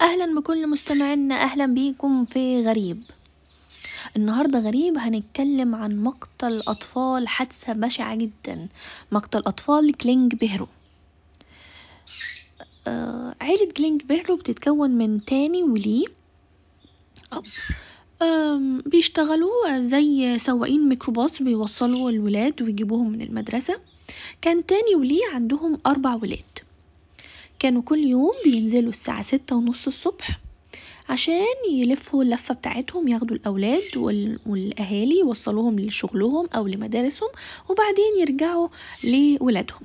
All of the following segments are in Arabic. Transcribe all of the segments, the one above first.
أهلا بكل مستمعينا أهلا بيكم في غريب. النهاردة غريب هنتكلم عن مقتل أطفال حادثة بشعة جدا مقتل أطفال كلينج بيهرو. آه عيلة كلينج بيهرو بتتكون من تاني ولي أب وأم، بيشتغلوا زي سواقين ميكروباص بيوصلوا الولاد ويجيبوهم من المدرسة. كان تاني ولي عندهم أربع ولاد. كانوا كل يوم بينزلوا الساعة ستة ونص الصبح عشان يلفوا اللفة بتاعتهم ياخدوا الأولاد وال- والأهالي يوصلوهم لشغلهم أو لمدارسهم وبعدين يرجعوا لولادهم.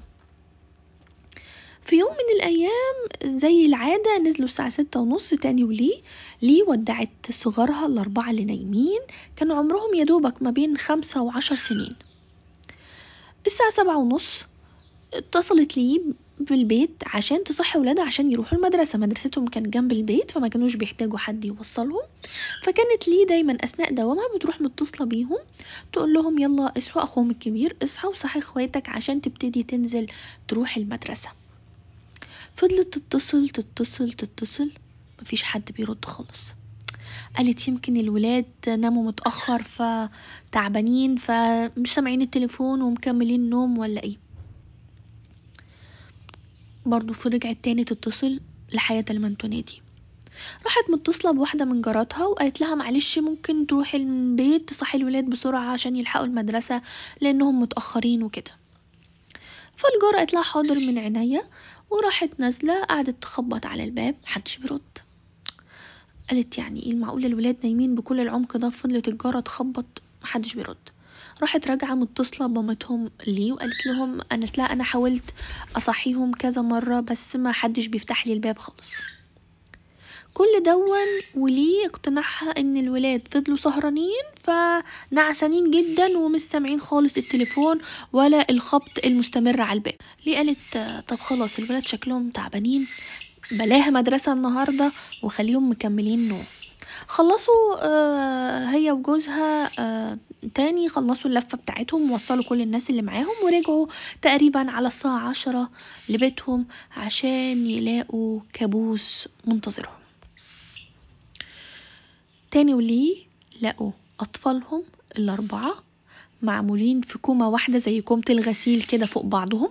في يوم من الأيام زي العادة نزلوا الساعة ستة ونص تاني ولي لي ودعت صغارها الأربعة اللي نايمين كانوا عمرهم يدوبك ما بين خمسة وعشر سنين. الساعة سبعة ونص اتصلت لي بالبيت عشان تصحي ولادها عشان يروحوا المدرسة. مدرستهم كان جنب البيت فما كانوش بيحتاجوا حد يوصلهم. فكانت لي دايما أثناء دوامها بتروح متصلة بيهم تقول لهم يلا اصحوا أخوهم الكبير اصحى وصحي إخواتك عشان تبتدي تنزل تروح المدرسة. فضلت تتصل تتصل تتصل مفيش حد بيرد خالص. قالت يمكن الولاد ناموا متأخر فتعبانين فمش سامعين التليفون ومكملين نوم ولا إيه. برضو فرجعت تاني تتصل لحياة لمن تنادي راحت متصلة بواحدة من جاراتها وقالت لها معلش ممكن تروحي البيت تصحي الولاد بسرعة عشان يلحقوا المدرسة لأنهم متأخرين وكده. فالجارة قالت لها حاضر من عينيا وراحت نازلة قعدت تخبط على الباب محدش بيرد. قالت يعني إيه المعقول الولاد نايمين بكل العمق ده؟ فضلت الجارة تخبط محدش بيرد. راحت راجعة متصلة بمامتهم لي وقالت لهم أنا لا أنا حاولت أصحيهم كذا مرة بس ما حدش بيفتح لي الباب خالص. كل دون وليه اقتناعها إن الولاد فضلوا سهرانين فنعسانين جدا ومش سامعين خالص التليفون ولا الخبط المستمر على الباب. ليه قالت طب خلاص الولاد شكلهم تعبانين بلاها مدرسة النهاردة وخليهم مكملين نوم. خلصوا آه، هي وجوزها آه، تاني خلصوا اللفة بتاعتهم ووصلوا كل الناس اللي معاهم ورجعوا تقريبا على الساعة عشرة لبيتهم عشان يلاقوا كابوس منتظرهم. تاني وليه لقوا أطفالهم الأربعة معمولين في كومة واحدة زي كومة الغسيل كده فوق بعضهم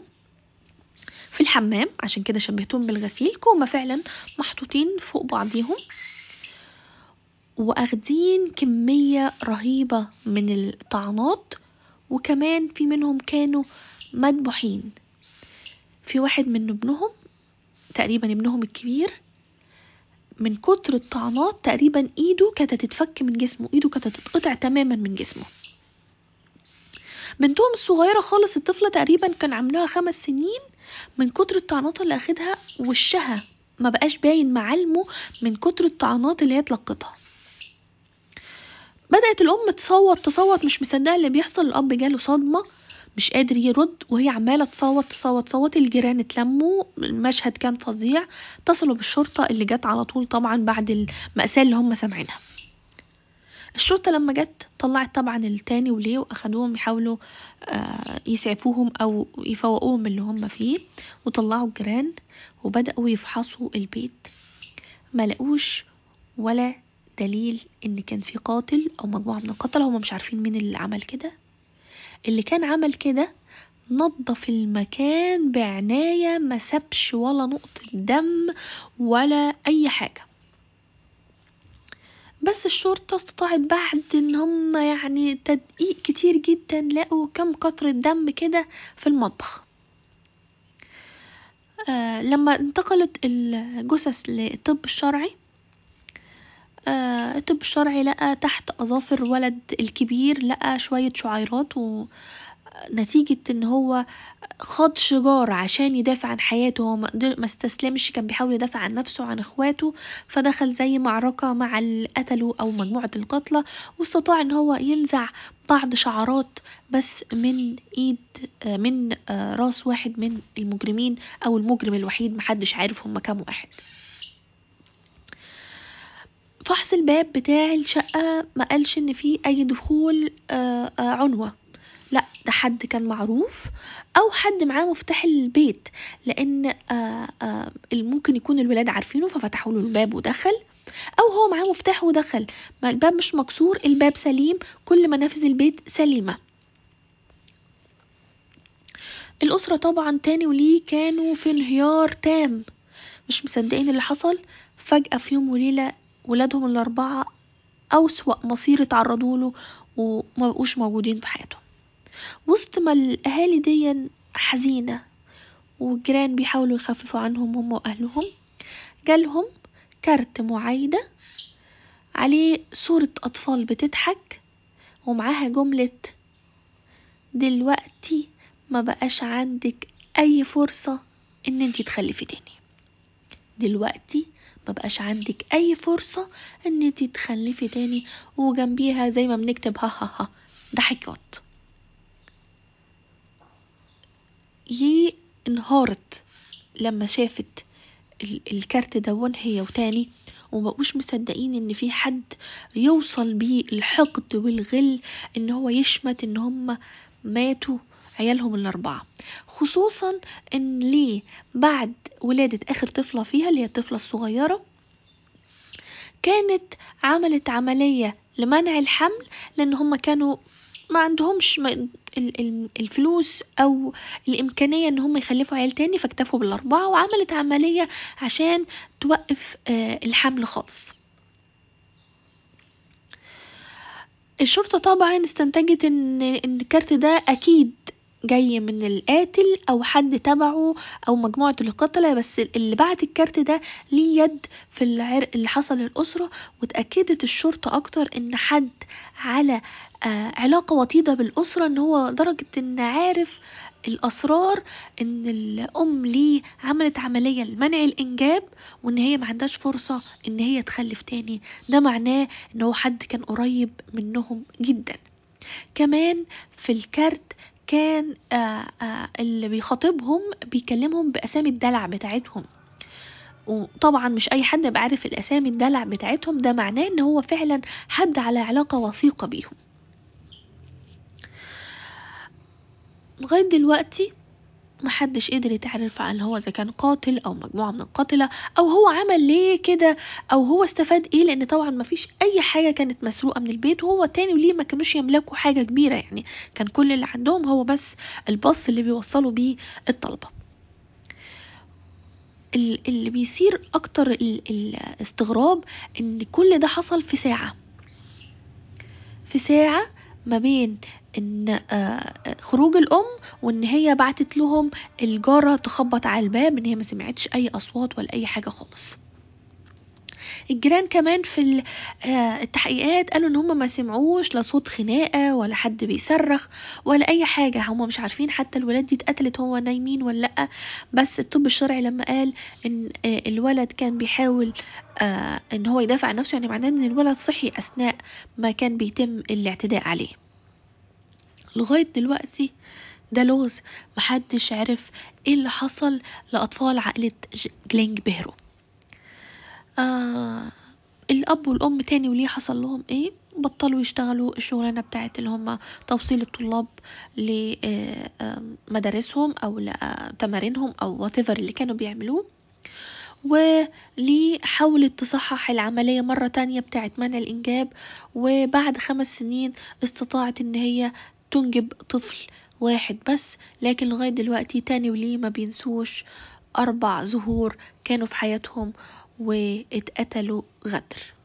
في الحمام عشان كده شبهتهم بالغسيل كومة فعلا محطوطين فوق بعضيهم. وأخدين كمية رهيبة من الطعنات وكمان في منهم كانوا مدبوحين في واحد من ابنهم تقريبا ابنهم الكبير من كتر الطعنات تقريبا إيده كانت هتتفك من جسمه إيده كانت هتتقطع تماما من جسمه. بنتهم الصغيرة خالص الطفلة تقريبا كان عمرها خمس سنين من كتر الطعنات اللي أخدها وشها ما بقاش باين معالمه من كتر الطعنات اللي هي اتلقتها بدأت الأم تصوت تصوت مش مصدقة اللي بيحصل. الأب جاله صدمة مش قادر يرد وهي عمالة تصوت تصوت تصوت. الجيران اتلموا المشهد كان فظيع. اتصلوا بالشرطة اللي جت على طول طبعا بعد المأساة اللي هم سامعينها. الشرطة لما جت طلعت طبعا التاني وليه وأخدوهم يحاولوا آه، يسعفوهم أو يفوقوهم اللي هم فيه وطلعوا الجيران وبدأوا يفحصوا البيت. ما لقوش ولا دليل إن كان في قاتل أو مجموعة من القتلة هم مش عارفين مين اللي عمل كده. اللي كان عمل كده نظف المكان بعناية ما سابش ولا نقطة دم ولا أي حاجة. بس الشرطة استطاعت بعد إن هم يعني تدقيق كتير جدا لقوا كم قطرة دم كده في المطبخ. آه لما انتقلت الجثث للطب الشرعي آه، الطب الشرعي لقى تحت أظافر ولد الكبير لقى شوية شعيرات ونتيجة إن هو خاض شجار عشان يدافع عن حياته. هو ما استسلمش كان بيحاول يدافع عن نفسه وعن إخواته فدخل زي معركة مع اللي قتلوا أو مجموعة القتلى واستطاع إن هو ينزع بعض شعرات بس من إيد آه، من آه، راس واحد من المجرمين أو المجرم الوحيد محدش عارف هم كام واحد. فحص الباب بتاع الشقة ما قالش إن في أي دخول آه، آه، عنوة. لا ده حد كان معروف أو حد معاه مفتاح البيت لأن آه ممكن يكون الولاد عارفينه ففتحوا له الباب ودخل أو هو معاه مفتاح ودخل. ما الباب مش مكسور الباب سليم كل منافذ البيت سليمة. الأسرة طبعا تاني وليه كانوا في انهيار تام. مش مصدقين اللي حصل. فجأة في يوم وليلة ولادهم الأربعة أسوأ مصير اتعرضوا له وما بقوش موجودين في حياتهم. وسط ما الأهالي دي حزينة والجيران بيحاولوا يخففوا عنهم هم وأهلهم جالهم كارت معايدة عليه صورة أطفال بتضحك ومعاها جملة دلوقتي ما بقاش عندك أي فرصة إن أنتي تخلفي تاني. دلوقتي ما بقاش عندك أي فرصة إن أنتي تخلفي تاني وجنبيها زي ما بنكتب ها ها ها. ضحكات ليه انهارت لما شافت الكارت دون هي وتاني ومبقوش مصدقين إن في حد يوصل بيه الحقد والغل إن هو يشمت إن هم ماتوا عيالهم الأربعة. خصوصا إن ليه بعد ولادة آخر طفلة فيها اللي هي الطفلة الصغيرة كانت عملت عملية لمنع الحمل لأن هم كانوا ما عندهمش الفلوس أو الإمكانية إن هم يخلفوا عيال تاني فاكتفوا بالأربعة وعملت عملية عشان توقف الحمل خالص. الشرطة طبعا استنتجت ان الكارت ده أكيد جاي من القاتل أو حد تبعه أو مجموعة القتلة بس اللي بعت الكارت ده ليه يد في العرق اللي حصل للأسرة وتأكدت الشرطة أكتر إن حد على آه علاقة وطيدة بالأسرة إن هو درجة إن عارف الأسرار إن الأم ليه عملت عملية لمنع الإنجاب وإن هي ما عندهاش فرصة إن هي تخلف تاني. ده معناه إن هو حد كان قريب منهم جدا. كمان في الكارت كان آآ آآ اللي بيخاطبهم بيكلمهم بأسامي الدلع بتاعتهم. وطبعا مش أي حد يبقى عارف الأسامي الدلع بتاعتهم ده معناه إن هو فعلا حد على علاقة وثيقة بيهم. لغاية دلوقتي محدش قدر يتعرف هل هو إذا كان قاتل أو مجموعة من القتلة أو هو عمل ليه كده أو هو استفاد إيه لأن طبعا مفيش أي حاجة كانت مسروقة من البيت وهو تاني وليه ما كانوش يملكوا حاجة كبيرة يعني. كان كل اللي عندهم هو بس الباص اللي بيوصلوا بيه الطلبة. اللي بيصير أكتر الاستغراب إن كل ده حصل في ساعة. في ساعة ما بين إن خروج الأم وإن هي بعتت لهم الجارة تخبط على الباب إن هي ما سمعتش أي أصوات ولا أي حاجة خالص. الجيران كمان في التحقيقات قالوا إن هم ما سمعوش لا صوت خناقة ولا حد بيصرخ ولا أي حاجة. هم مش عارفين حتى الولاد دي اتقتلت هو نايمين ولا لأ. بس الطب الشرعي لما قال إن الولد كان بيحاول إن هو يدافع عن نفسه يعني معناه إن الولد صحي أثناء ما كان بيتم الاعتداء عليه. لغاية دلوقتي ده لغز محدش عرف إيه اللي حصل لأطفال عائلة جلينج بيهرو. آه الأب والأم تاني وليه حصل لهم إيه؟ بطلوا يشتغلوا الشغلانة بتاعت اللي هم توصيل الطلاب لمدارسهم أو لتمارينهم أو whatever اللي كانوا بيعملوه. وليه حاولت تصحح العملية مرة تانية بتاعت منع الإنجاب. وبعد خمس سنين استطاعت إن هي تنجب طفل واحد بس. لكن لغاية دلوقتي تاني وليه ما بينسوش أربع زهور كانوا في حياتهم. واتقتلوا غدر.